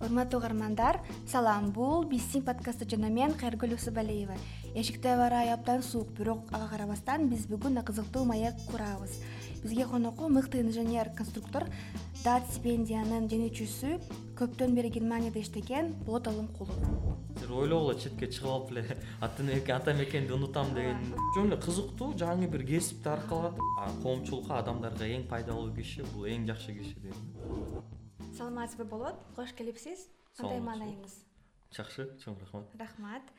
урматтуу угармандар салам. Бул биздин подкастта жана мен кайыргүл усубалиева эшикте аба ырайы абдан суук бирок ага карабастан биз бүгүн кызыктуу маек курабыз. Бизге конокку мыкты инженер конструктор дат стипендиянын жеңүүчүсү көптөн бери германияда иштеген болот алымкулов силер ойлогула четке чыгып алып эле ата мекенди унутам деген. Жөн эле кызыктуу жаңы бир кесипти аркаладым коомчулукка адамдарга эң пайдалуу киши бул эң жакшы киши дейм саламатсызбы болот? Кош келипсиз? Кандай маанайыңыз? Жакшы чоң рахмат. Рахмат.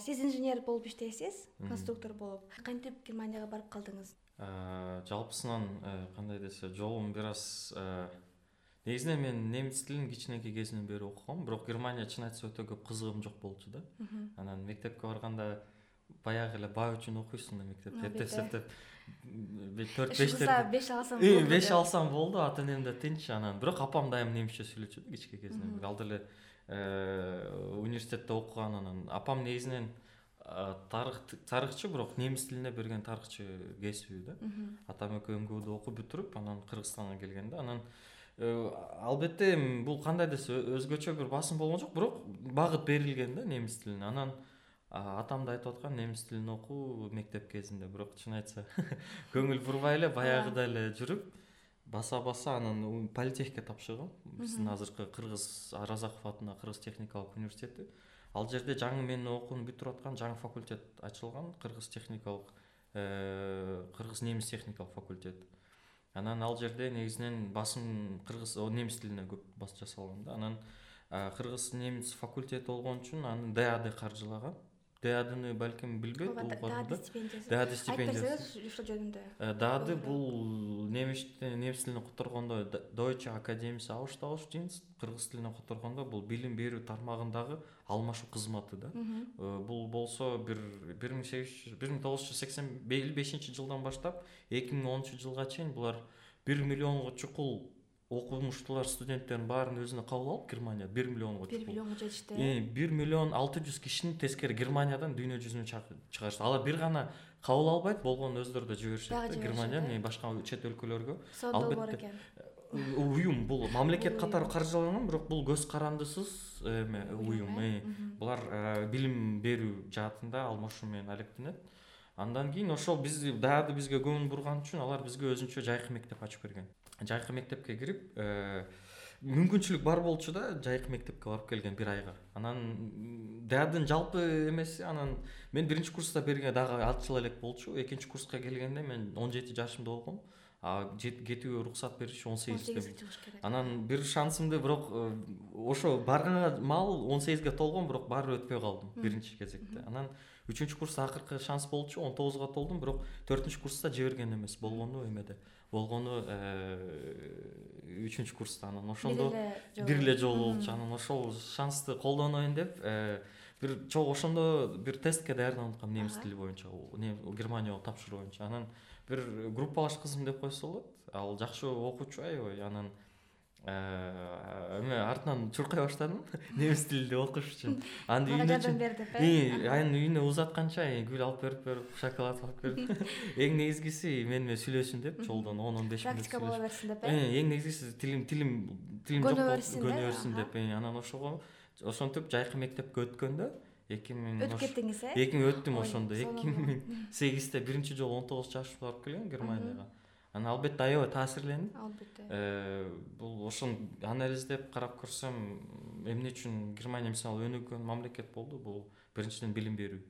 Сиз инженер болуп иштейсиз? Конструктор болуп. Кантип германияга барып калдыңыз? Жалпысынан э, кандай десе жолум бир аз э, негизинен мен немис тилин кичинекей кезимден бери окугам. Бирок германия чын айтса өтө көп кызыгым жок болчу да. Анан мектепке барганда баягы эле баа үчүн окуйсуң да мектепте. Эптеп септеп төрт бештерди беш алсам болду беш алсам болду ата энем да тынч анан. Бирок апам дайыма немисче сүйлөчү да кичке кезинен ал деле э, университетте окуган анан. Апам негизинен тарыхчы бирок немис тилине берген тарыхчы кесиби да. Атам экөө мгуду окуп бүтүрүп анан кыргызстанга келген да анан э, албетте бул кандай десе өзгөчө бир басым болгон жок. Бирок багыт берилген да немис тилине. Анан атам да айтып аткан немис тилин окуу мектеп кезинде бирок чын айтса көңүл бурбай эле баягыдай эле жүрүп баса баса анан политехке тапшыргам. Биздин азыркы кыргыз аразаков атындагы кыргыз техникалык университети. Ал жерде жаңы менин окууну бүтүрүп аткан жаңы факультет ачылган. Кыргыз техникалык э, кыргыз немис техникалык факультет анан ал жерде негизинен басым кыргыз немис тилине көп басым жасалган да анан кыргыз немис факультети болгон үчүн аны дад каржылаган даадыны балким билбейт даады стипендиясы. Даады стипендиясы. айтып берсеңиз жөнүндө? Э, даады бул немис тилине которгондо deutsche akademische austauschdienst кыргыз тилине которгондо бул билим берүү тармагындагы алмашуу кызматы да. Э, бул болсо бир бир миң сегиз жүз бир миң тогуз жүз сексен элүү бешинчи жылдан баштап эки миң онунчу жылга чейин булар бир миллионго чукул окумуштуулар студенттердин баарын өзүнө кабыл алып германияда бир миллионго бир миллионго жетишти э бир миллион алты жүз кишини тескери германиядан дүйнө жүзүнө чыгарышты. Алар бир гана кабыл албайт болгону өздөрү да жиберишет. Да. германия башка чет өлкөлөргө. Экен. э, уюм бул. Мамлекет катары каржыланган бирок бул көз карандысыз эме уюм э. булар э, билим берүү жаатында алмашуу менен алектенет. Андан кийин ошол биз дагы бизге көңүл бурган үчүн алар бизге өзүнчө жайкы мектеп ачып берген жайкы мектепке кирип э, мүмкүнчүлүк бар болчу да жайкы мектепке барып келген бир айга. Анан даадын жалпы эмеси анан мен биринчи курста бергенде дагы алты жыл элек болчу. Экинчи курска келгенде мен он жети жашымда болгом. Кетүүгө уруксат бериши он сегизде чыгыш керек. Анан бир шансымды бирок э, ошо барганга маал он сегизге толгом бирок баары бир өтпөй калдым биринчи кезекте. Анан үчүнчү курста акыркы шанс болчу он тогузга толдум бирок төртүнчү курста жиберген эмес болгону эмеде. Болгону э, үчүнчү курста анан ошондо бир эле жолу болчу. Анан ошол шансты колдоноюн деп э, бир чогуу ошондо бир тестке даярданып аткам немис тили боюнча германияга тапшыруу боюнча. Анан бир группалаш кызым деп койсо болот. Ал жакшы окуучу аябай. Анан эме артынан чуркай баштадым немис тилинде окуш үчүн. Анан үйүнө жардам бер деп э? Анан үйүнө узатканча гүл алып берип берип шоколад алып берип. Эң негизгиси мени менен сүйлөсүн деп жолдон он он беш мүнөт практика боло берсин деп э? Эң негизгиси тилим тилим тилим көнө берсин көнө берсин деп анан ошого ошентип жайкы мектепке өткөндө эки миң өтүп кеттиңиз э? эки миң өттүм ошондо. Эки миң сегизде биринчи жолу он тогуз жашымда барып келгем германияга анан албетте аябай таасирлендим албетте. Э, бул ошону анализдеп карап көрсөм эмне үчүн германия мисалы өнүгөн мамлекет болду бул биринчиден билим берүү.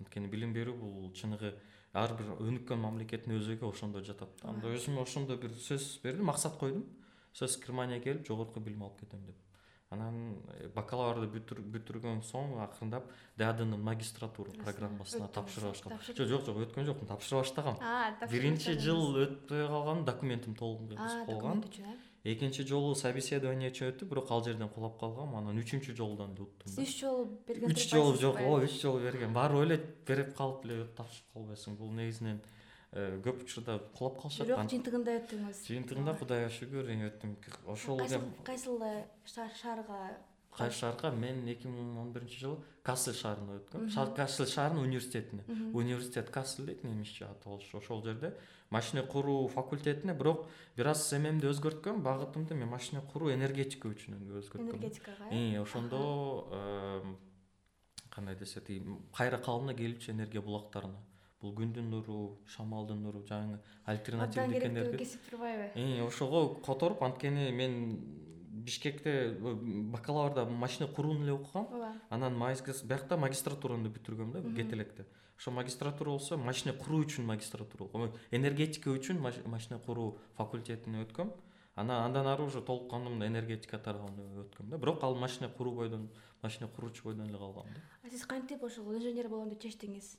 Анткени билим берүү бул чыныгы ар бир өнүккөн мамлекеттин өзөгү ошондо жатат да. Анда өзүмө ошондо бир сөз бердим максат койдум. Сөзсүз германияга келип жогорку билим алып кетем деп анан э, бакалаврды бүтүргөн соң акырындап даадынын магистратура программасына тапшыра баштадым жок жок жок өткөн жокмун тапшыра баштагам биринчи жыл өтпөй калган документим толук болгон э? Экинчи жолу собеседование үчүн өтүп бирок ал жерден кулап калгам анан үчүнчү жолдон эле уттум сиз үч жолу берген үч жолу жок ооба үч жолу бергем барып эле берип калып эле тапшырып калбайсың. Бул негизинен көп учурда кулап калышат бирок жыйынтыгында өттүңүз? жыйынтыгында кудайга шүгүр өттүм ошол кайсыл шаарга кайсы шаарга мен эки миң он биринчи жылы кассель шаарына өткөм кассель шаарынын университетине университет кассель дейт немисче аталышы ошол жерде. Машина куруу факультетине бирок бир аз эмемди өзгөрткөм багытымды мен машина куруу энергетика үчүн өзгөрткөм энергетикага? Э ошондо кандай десек тиги кайра калыбына келүүчү энергия булактарына бул күндүн нуру шамалдын нуру жаңы альтернативдик энергия абдан керектүү кесип турбайбы? Э, ошого которуп анткени мен бишкекте бакалаврда машина курууну эле окугам. Ооба. Анан биякта магистратураны бүтүргөм да кете электе ошо магистратура болсо машина куруу үчүн магистратура энергетика үчүн машина куруу факультетине өткөм. Анан андан ары уже толук кандуу мындай энергетика тарабына өткөм да. Бирок ал машина куруу бойдон машина куруучу бойдон эле калгам да. А сиз кантип ошол инженер болом деп чечтиңиз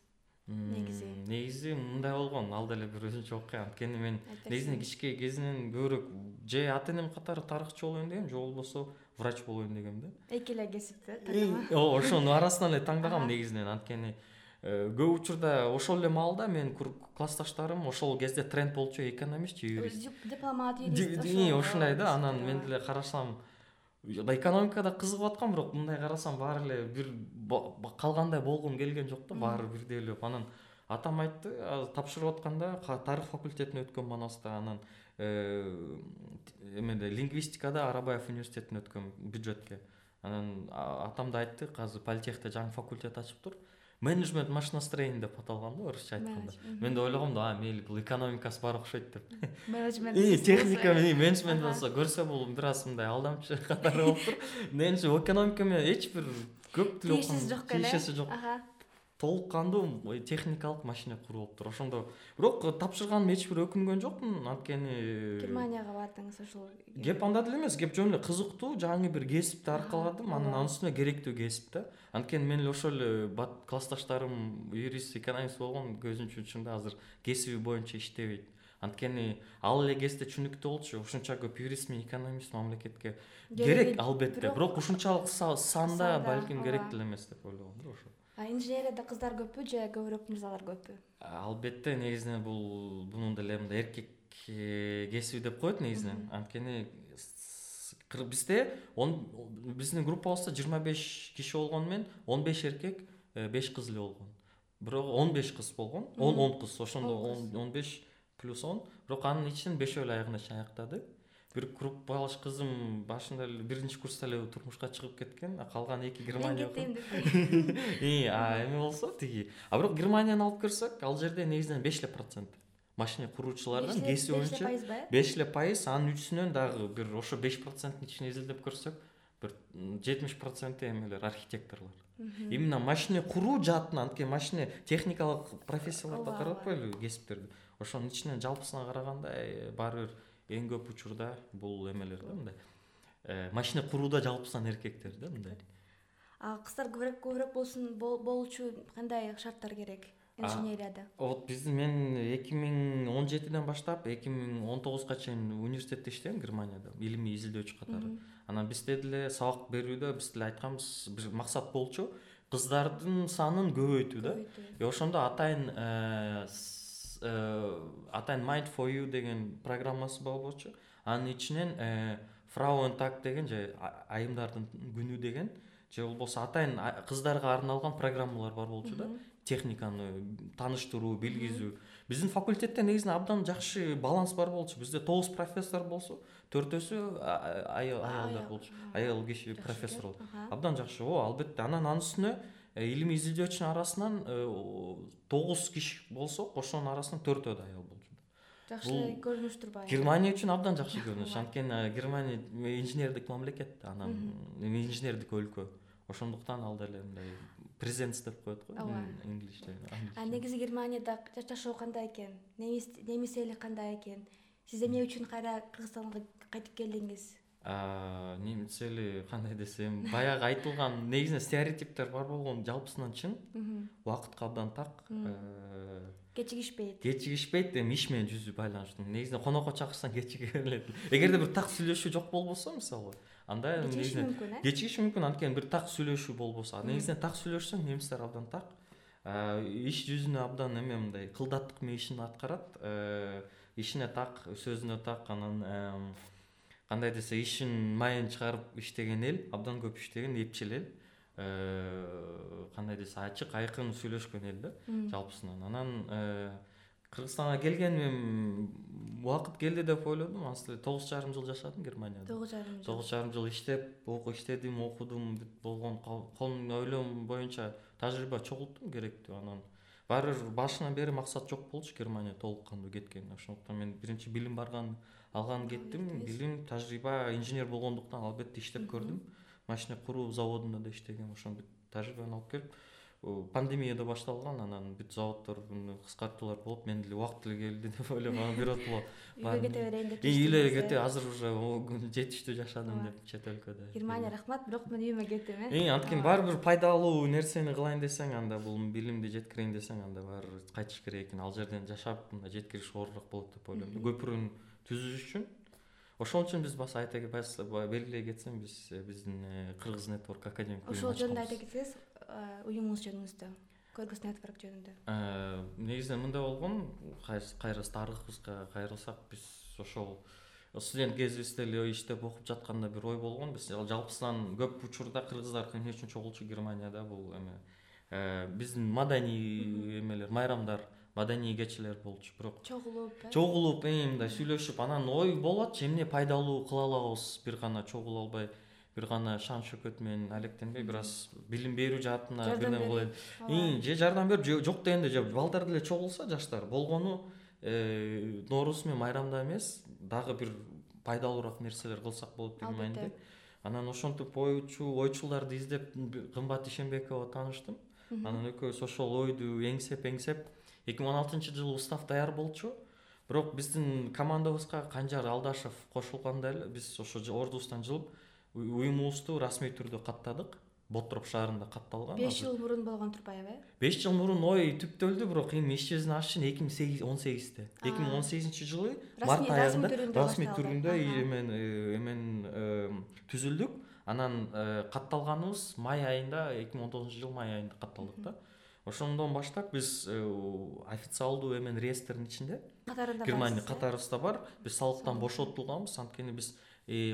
негизи. негизи мындай болгон ал деле бир өзүнчө окуя анткени мен негизинен кичке кезинен көбүрөөк же ата энем катары тарыхчы болоюн дегем же болбосо врач болоюн дегем да. Эки эле кесипти ооба ошонун арасынан эле тандагам негизинен. Анткени э, көп учурда ошол эле маалда менин классташтарым ошол кезде тренд болчу экономист же юрист дипломат юрист ушундай да анан мен деле карасам экономикада кызыгып аткам бирок мындай карасам баары эле бир калгандай болгум келген жок да баары бирдей эле. Анан атам айтты тапшырып атканда тарых факультетине өткөм манаста анан э, эмеде лингвистикада арабаев университетине өткөм бюджетке. Анан атам да айтты азыр политехте жаңы факультет ачыптыр менеджмент машиностроение деп аталган да орусча айтканда. Мен да ойлогом да мейли бул экономикасы баары окшойт деп. Менеджмент техника менеджмент болсо көрсө бул бир аз мындай алдамчы катары болуптур менимче экономика менен эч бир көп тиешеси жок экен тиешеси жок толук кандуу техникалык машина куруу болуптур ошондо. Бирок тапшырганыма эч бир өкүнгөн жокмун. Анткени германияга бардыңыз ошол кеп анда деле эмес. Кеп жөн эле кызыктуу жаңы бир кесипти аркаладым. Анан анын үстүнө керектүү кесип да. Анткени мен эле ошол эле классташтарым юрист экономист болгон көзүмчө чында азыр кесиби боюнча иштебейт. Анткени ал эле кезде түшүнүктүү болчу. Ушунча көп юрист менен экономист мамлекетке керек. албетте. Бирок ушунчалык санда балким керек деле эмес деп ойлогом да ошо инженерияда кыздар көппү же көбүрөөк мырзалар көппү? Албетте негизинен бул мунун деле мындай эркек кесиби деп коет негизинен. Анткени бизде биздин группабызда жыйырма беш киши болгону менен он беш эркек э, беш кыз эле болгон. Бирок он беш кыз болгон он он кыз. Ошондо он беш плюс он. Бирок анын ичинен бешөө эле аягына чейин аяктады бир группалаш кызым башында эле биринчи курста эле турмушка чыгып кеткен. Калган эки германия мен кеттим деп а эме болсо тиги. А бирок германияны алып көрсөк ал жерде негизинен беш эле процент машина куруучулардын кесиби боюнча беш эле пайыз анын үчүнөн дагы бир ошо беш проценттин ичине изилдеп көрсөк бир жетимиш проценти эмелер архитекторлор. Именно машина куруу жаатынан анткени машина техникалык профессияларды карап атпайлыбы кесиптерди ошонун ичинен жалпысына караганда э, баары бир эң көп учурда бул эмелер да мындай. Э, машина курууда жалпысынан эркектер да мындай. А кыздар көбүрөөк көбүрөөк болсун болуу үчүн кандай шарттар керек инженерияда? вот биздин мен эки миң он жетиден баштап эки миң он тогузга чейин университетте иштегем германияда илимий изилдөөчү катары. Анан бизде деле сабак берүүдө биз деле айтканбыз бир максат болчу кыздардын санын көбөйтүү да. И ошондо атайын Э, атайын mind for you деген программасы болчу анын ичинен фрауен так деген же айымдардын күнү деген же болбосо атайын кыздарга арналган программалар бар болчу да. Техниканы тааныштыруу билгизүү. Биздин факультетте негизинен абдан жакшы баланс бар болчу. Бизде тогуз профессор болсо төртөөсү аялдар болчу. аял киши профессор абдан жакшы. Ооба албетте анан анын үстүнө Э, илимий изилдөөчүнүн арасынан э, тогуз киши болсок ошонун арасынан төртөө да аял болчу жакшы көрүнүш турбайбы германия үчүн абдан жакшы көрүнүш. анткени э, германия инженердик мамлекет анан инженердик өлкө. Ошондуктан ал деле мындай презенс деп коет го инглишче а негизи германияда жашоо кандай экен? Немис эли кандай экен? Сиз эмне үчүн кайра кыргызстанга кайтып келдиңиз немис эли кандай десем баягы айтылган негизинен стереотиптер бар болгон жалпысынан чын. Убакытка абдан так э, кечигишпейт. кечигишпейт эми иш менен жүзү байланыштуу. Негизинен конокко чакырсаң кечиге берилет эгерде бир так сүйлөшүү жок болбосо мисалы анда кечигиши мүмкүн э? кечигиши мүмкүн анткени бир так сүйлөшүү болбосо. Негизинен так сүйлөшсөң немистер абдан так иш жүзүнө абдан эме мындай кылдаттык менен ишин аткарат. Э, ишине так сөзүнө так анан кандай десе ишин майын чыгарып иштеген эл абдан көп иштеген эпчил эл. Кандай десе ачык айкын сүйлөшкөн эл да. Жалпысынан. Анан кыргызстанга келгеним эми убакыт келди деп ойлодум. Эле тогуз жарым жыл жашадым германияда тогуз жарым жыл. Тогуз жарым жыл иштеп иштедим окудум болгон ойлоом боюнча тажрыйба чогулттум керектүү анан баары бир башынан бери максат жок болчу германия толук кандуу кеткен ошондуктан мен биринчи билим барган алган кеттим. билим тажрыйба инженер болгондуктан албетте иштеп көрдүм. Машина куруу заводунда да иштегем. Ошон бүт тажрыйбаны алып келип пандемия да башталган анан бүт заводдор кыскартуулар болуп мен деле убакыт деле келди деп ойлоп анан биротоло үйгө кете берейин деп үйгө эле кете азыр уже жетиштүү жашадым деп чет өлкөдө. Германия рахмат бирок мен үйүмө кетем э? Анткени баары бир пайдалуу нерсени кылайын десең анда бул билимди жеткирейин десең анда баары бир кайтыш керек экен. Ал жерден жашап мындай жеткириш оорураак болот деп ойлойм көпүрөнү түзүш үчүн ошон үчүн биз баса айта белгилей кетсем биз э, биздин э, кыргыз нетворк академик ошол жөнүндө айта кетсеңиз уюмуңуз жөнүндө кыргыз нетворк жөнүндө. Негизинен мындай болгон кайра тарыхыбызга кайрылсак биз ошол студент кезибизде эле иштеп окуп жатканда бир ой болгон. Биз жалпысынан көп учурда кыргыздар эмне үчүн чогулчу германияда бул эме? Э, биздин маданий эмелер майрамдар маданий кечелер болчу бирок чогулуп э? чогулуп мындай сүйлөшүп анан ой болот эмне пайдалуу кыла алабыз бир гана чогула албай бир гана шан шөкөт менен алектенбей бир аз билим берүү жаатына бирдеме кылайын же жардам берип же жок дегенде же балдар деле чогулса жаштар болгону э, нооруз менен майрамда эмес дагы бир пайдалуураак нерселер кылсак болот деген мааниде анан ошентип ойчу ойчулдарды издеп кымбат ишенбековго тааныштым анан экөөбүз ошол ойду эңсеп эңсеп эки миң он алтынчы жылы устав даяр болчу. Бирок биздин командабызга канжар алдашев кошулганда эле биз ошо ордубуздан жылып уюмубузду расмий түрдө каттадык. Ботроп шаарында катталган. Беш жыл мурун болгон турбаев э? Беш жыл мурун ой түптөлдү бирок. Эми иш жүзүнө ашыш үчүн эки миң он сегизде. Эки миң он сегизинчи жылы март аягында расмий түрүндө эмен эмен түзүлдүк. Анан э, катталганыбыз май айында эки миң он тогузунчу жылы май айында катталдык да. Ошондон баштап биз э, официалдуу эмен реестрдин ичинде. Катарында германия катарыбызда бар. Биз салыктан бошотулганбыз анткени биз Э,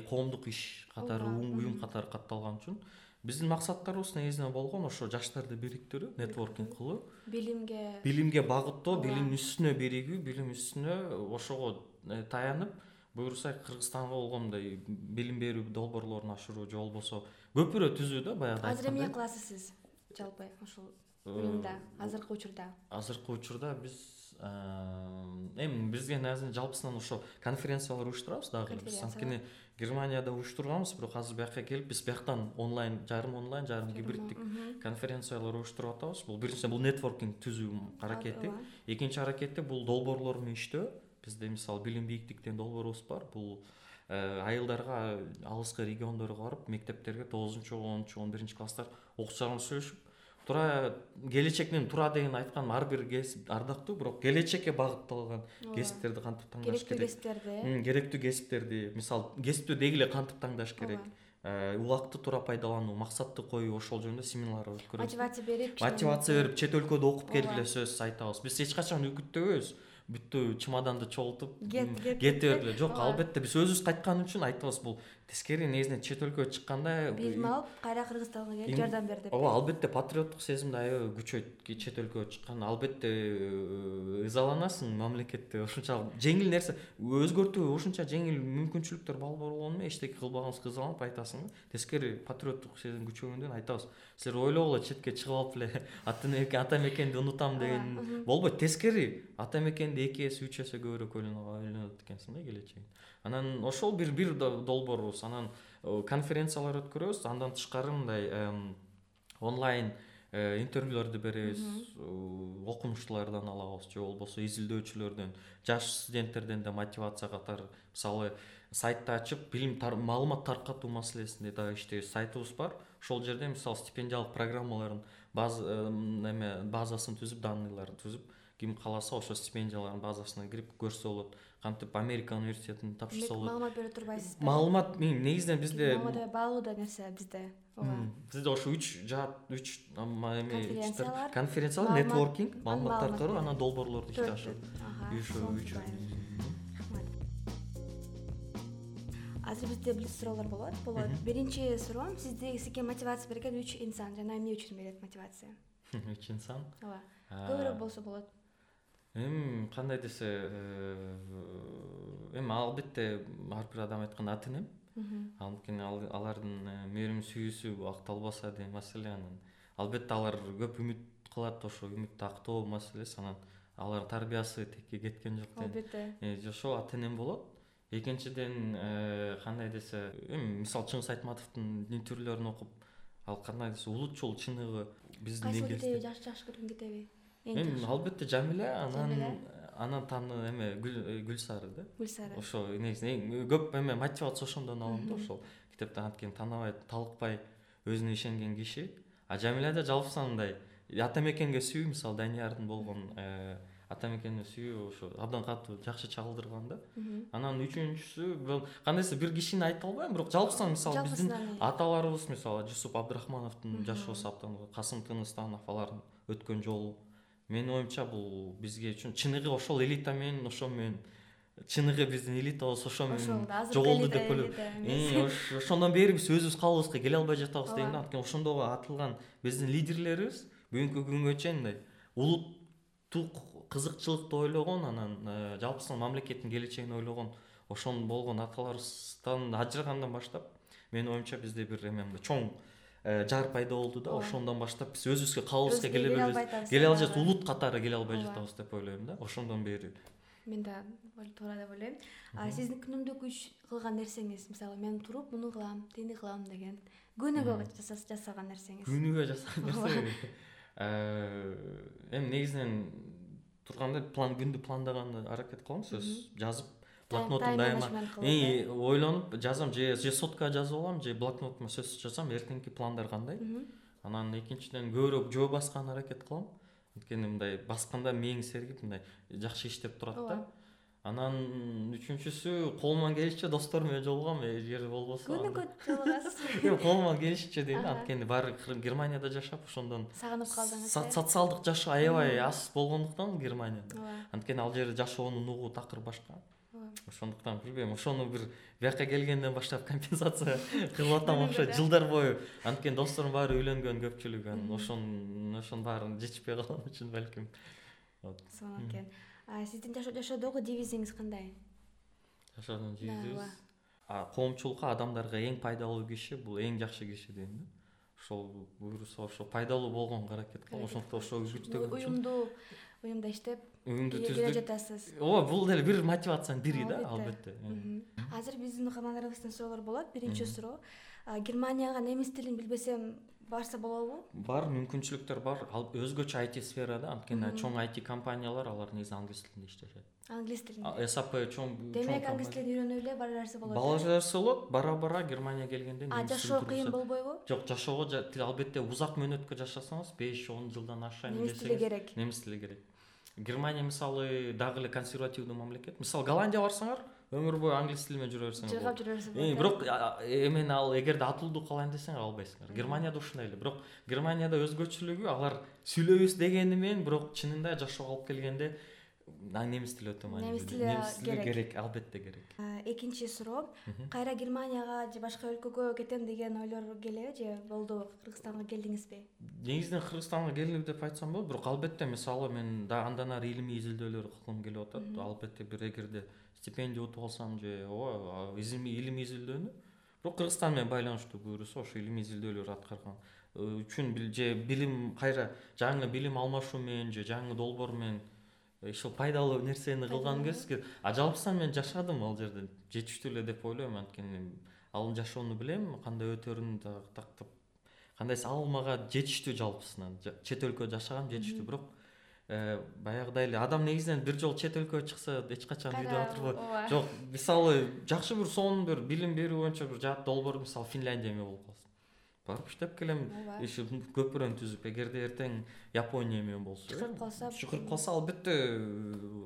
коомдук иш катары уюм катары катталган үчүн. Биздин максаттарыбыз негизинен болгон ошо жаштарды бириктирүү нетворкинг кылуу. Билимге билимге багыттоо билимдин үстүнө биригүү билим үстүнө ошого э, таянып буюрса кыргызстанга болгон мындай билим берүү долбоорлорун ашыруу же болбосо көпүрө түзүү да баягы азыр эмне кыласыз сиз жалпы ушул уюмда азыркы учурда. азыркы учурда биз эми бизге негизинен жалпысынан ошо конференциялар уюштурабыз дагы. Биз анткени германияда уюштурганбыз бирок азыр бияка келип биз бияктан онлайн жарым онлайн жарым гибриддик конференциялар уюштуруп атабыз. Бул биринчиден бул нетворкинг түзүү аракети. Экинчи аракети бул долбоорлор менен иштөө бизде мисалы билим бийиктиктен долбоорубуз бар. Бул э, айылдарга алыскы региондорго барып мектептерге тогузунчу онунчу он биринчи класстар окуучулар менен сүйлөшүп туура келечектен туура деген айтканым ар бир кесип ардактуу бирок келечекке багытталган кесиптерди кантип тандаш керек? керектүү кесиптерди керектүү кесиптерди мисалы кесипти деги эле кантип тандаш керек? Э, убакытты туура пайдалануу максатты коюу ошол жөнүндө семинар өткөрөбүз мотивация берип мотивация берип чет өлкөдө окуп келгиле сөзсүз айтабыз. Биз эч качан үгүттөбөйбүз бүттү чемоданды чогултуп кете бергиле жок албетте биз өзүбүз кайткан үчүн айтабыз бул тескери негизинен чет өлкөгө чыкканда билим алып кайра кыргызстанга келип жардам бер деп ооба албетте патриоттук сезимди аябай күчөйт чет өлкөгө чыкканда албетте э, ызаланасың мамлекетте. Ушунчалык жеңил нерсе өзгөртүү ушунча жеңил мүмкүнчүлүктөр бар болгону менен эчтеке кылбаганыбызга ызаланып айтасың. Да тескери патриоттук сезим күчөгөндөн айтабыз. Силер ойлогула четке чыгып алып эле ата мекенди унутам деген болбойт. Тескери ата мекенди эки эсе үч эсе көбүрөөк ойлонот экенсиң да келечегин анан ошол бир бир долбоорубуз. Анан э, конференциялар өткөрөбүз. Андан тышкары мындай онлайн э, интервьюлерди беребиз. Окумуштуулардан алабыз. Же болбосо изилдөөчүлөрдөн жаш студенттерден да мотивация катары мисалы сайтты ачып билим маалымат таркатуу маселесинде дагы иштейбиз сайтыбыз бар. Ошол жерде мисалы стипендиялык программалардын эме базасын түзүп данныйларын түзүп ким кааласа ошо стипендиялардын базасына кирип көрсө болот кантип америка университетин тапшырса болот маалымат бере турбайсызбы маалымат негизинен бизде баалуу да нерсе бизде ооба. Бизде ошо үч жаат үч эме конференциялар. нетворкинг маалымат таркаруу анан долбоорлорду ишке ашыруу үчөө азыр бизде блиц суроолор болот. Болот. Биринчи суроом сизде сизге мотивация берген үч инсан. Жана эмне үчүн берет мотивация. Үч инсан. Ооба. Көбүрөөк болсо болот эми кандай десе э, эми албетте ар бир адам айткан ата энем анткени алардын э, мээрим сүйүүсү акталбаса деген маселе анан. Албетте алар көп үмүт кылат ошо үмүттү актоо маселеси анан алардын тарбиясы текке кеткен жок албетте. Э, ошол ата энем болот экинчиден кандай десе эми мисалы чыңгыз айтматовдун интервьюлөрүн окуп ал кандай десе улутчул чыныгы биздин кайсы китеби жакшы көргөн китеби эми албетте жамиля анан анан таны эме гүлсары да. Гүлсары. Ошо негизи көп эме мотивация ошондон алам да ошол китептен анткени таанабай талыкпай өзүнө ишенген киши. А жамиляда жалпысынан мындай ата мекенге сүйүү мисалы даниярдын болгон э, ата мекенине сүйүү ошо абдан катуу жакшы чагылдырган да. Анан үчүнчүсү кандай десе бир кишини айта албайм бирок жалпысынан мисалы биздин аталарыбыз мисалы жусуп абдрахмановдун жашоосу абдан касым тыныстанов алардын өткөн жолу менин оюмча бул бизге үчүн чыныгы ошол элита менен ошо менен чыныгы биздин элитабыз ошо менен жоголду деп ойлойм. ошондон бери биз өзүбүз калыбыбызга келе албай жатабыз дейм да анткени ошондогу атылган биздин лидерлерибиз бүгүнкү күнгө чейин мындай улуттук кызыкчылыкты ойлогон анан э, жалпысынан мамлекеттин келечегин ойлогон ошон болгон аталарыбыздан ажырагандан баштап менин оюмча бизде бир эме мындай чоң Э, жар пайда болду да ошондон баштап биз өзүбүзгө калыбыбызга келе албайбыз келе албай жатып улут катары келе албай жатабыз деп ойлойм да ошондон бери. Мен да туура деп ойлойм. Сиздин күнүмдүк иш кылган нерсеңиз мисалы мен туруп муну кылам тигини кылам деген күнүгө жасаган нерсеңиз? Күнүгө жасаган нерсе э, эми негизинен турганда план күндү пландаганды аракет кылам сөз жазып блокнотум дайыма. ойлонуп жазам же же соткага жазып алам же блокнотума сөз жазам эртеңки пландар кандай. Анан экинчиден көбүрөөк жөө басканга аракет кылам. Анткени мындай басканда мээң сергип мындай жакшы иштеп турат да. Анан үчүнчүсү колуман келишинче досторум менен жолугам эгер болбосо. Күнүгө жолугасыз. Колуман келишинче дейм да. Анткени баары германияда жашап ошондон сагынып калдыңыз социалдык жашоо аябай аз болгондуктан германияда. Анткени ал жерде жашоонун угу такыр башка ошондуктан билбейм ошону бир биякка келгенден баштап компенсация кылып атам окшойт жылдар бою анткени досторум баары үйлөнгөн көпчүлүгү анан ошон ошонун баарын жетишпей калган үчүн балким сонун экен сиздин жашоодогу девизиңиз кандай жашоодон девизибиз коомчулукка адамдарга эң пайдалуу киши бул эң жакшы киши дейм да ошол буюрса ошо пайдалуу болгонго аракет кылам ошондуктан ошого үгүттөгөн уюмдуу уюмда иштеп уюмду түздүк. жатасыз. Ооба бул деле бир мотивациянын бири да албетте. азыр биздин угармандарыбыздан суроолор болот. Биринчи суроо. Германияга немис тилин билбесем барса болобу бар мүмкүнчүлүктөр бар. Ал өзгөчө айти сферада анткени чоң айти компаниялар алар негизи англис тилинде иштешет. Англис тилинде. Сап чоң демек англис тилин үйрөнүп эле бара берсе болот бара берсе болот бара бара германияга келгенде а жашоо кыйын болбойбу? Жок жашоого албетте узак мөөнөткө жашасаңыз беш он жылдан ашайын немис тили керек. немис тили керек германия мисалы дагы эле консервативдүү мамлекет. Мисалы голландияга барсаңар өмүр бою англис тили менен жүрө берсеңер жыргап жүрө берсе болот бирок эмени ал эгерде атылдуу кылайын десеңер албайсыңар. Германияда ушундай эле. Бирок германияда өзгөчөлүгү алар сүйлөйбүз дегени менен бирок чынында жашоого алып келгенде немис тили өтө маанилүү немис тили керек. керек албетте керек. Экинчи суроо кайра германияга же башка өлкөгө кетем деген ойлор келеби же болду кыргызстанга келдиңизби? Негизинен кыргызстанга келдим деп айтсам болот бирок албетте мисалы мен да андан ары илимий изилдөөлөр кылгым келип атат. Албетте бир эгерде стипендия утуп алсам же ооба илимий изилдөөнү. Бирок кыргызстан менен байланыштуу буюрса ошо илимий изилдөөлөр аткарган. Э, үчүн же билим кайра жаңы билим алмашуу менен же жаңы долбоор менен ошол пайдалуу нерсени кылган кезге а жалпысынан мен жашадым ал жерде. Жетиштүү эле деп ойлойм анткени. Ал жашоону билем кандай өтөрүн тактап кандайсы ал мага жетиштүү жалпысынан. Чет өлкөдө жашагам жетиштүү. Бирок э, баягыдай эле адам негизинен бир жолу чет өлкөгө чыкса эч качан үйдө отурбойт жок мисалы жакшы бир сонун бир билим берүү боюнча бир долбоор мисалы финляндия эме болуп калсын барып иштеп келем. Иши көпүрөнү түзүп эгерде эртең япония эме болсо чакырып калса чакырып калса албетте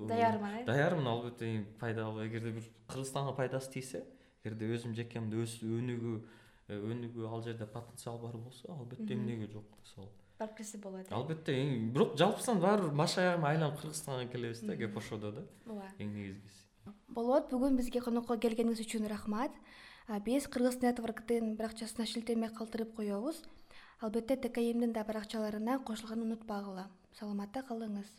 даярмын э? даярмын албетте пайдалуу эгерде бир кыргызстанга пайдасы тийсе эгерде өзүм жекемде өнүгүү э, өнүгүү ал жерде потенциал бар болсо албетте эмнеге жок мисалы барып келсе болот э? Албетте бирок жалпысынан баары баш аягын айланып кыргызстанга келебиз да кеп ошодо да ооба. эң негизгиси. Болот бүгүн бизге конокко келгениңиз үчүн рахмат биз кыргыз нетворктын баракчасына шилтеме калтырып коебуз албетте ткмдин да баракчаларына кошулганды унутпагыла. Саламатта калыңыз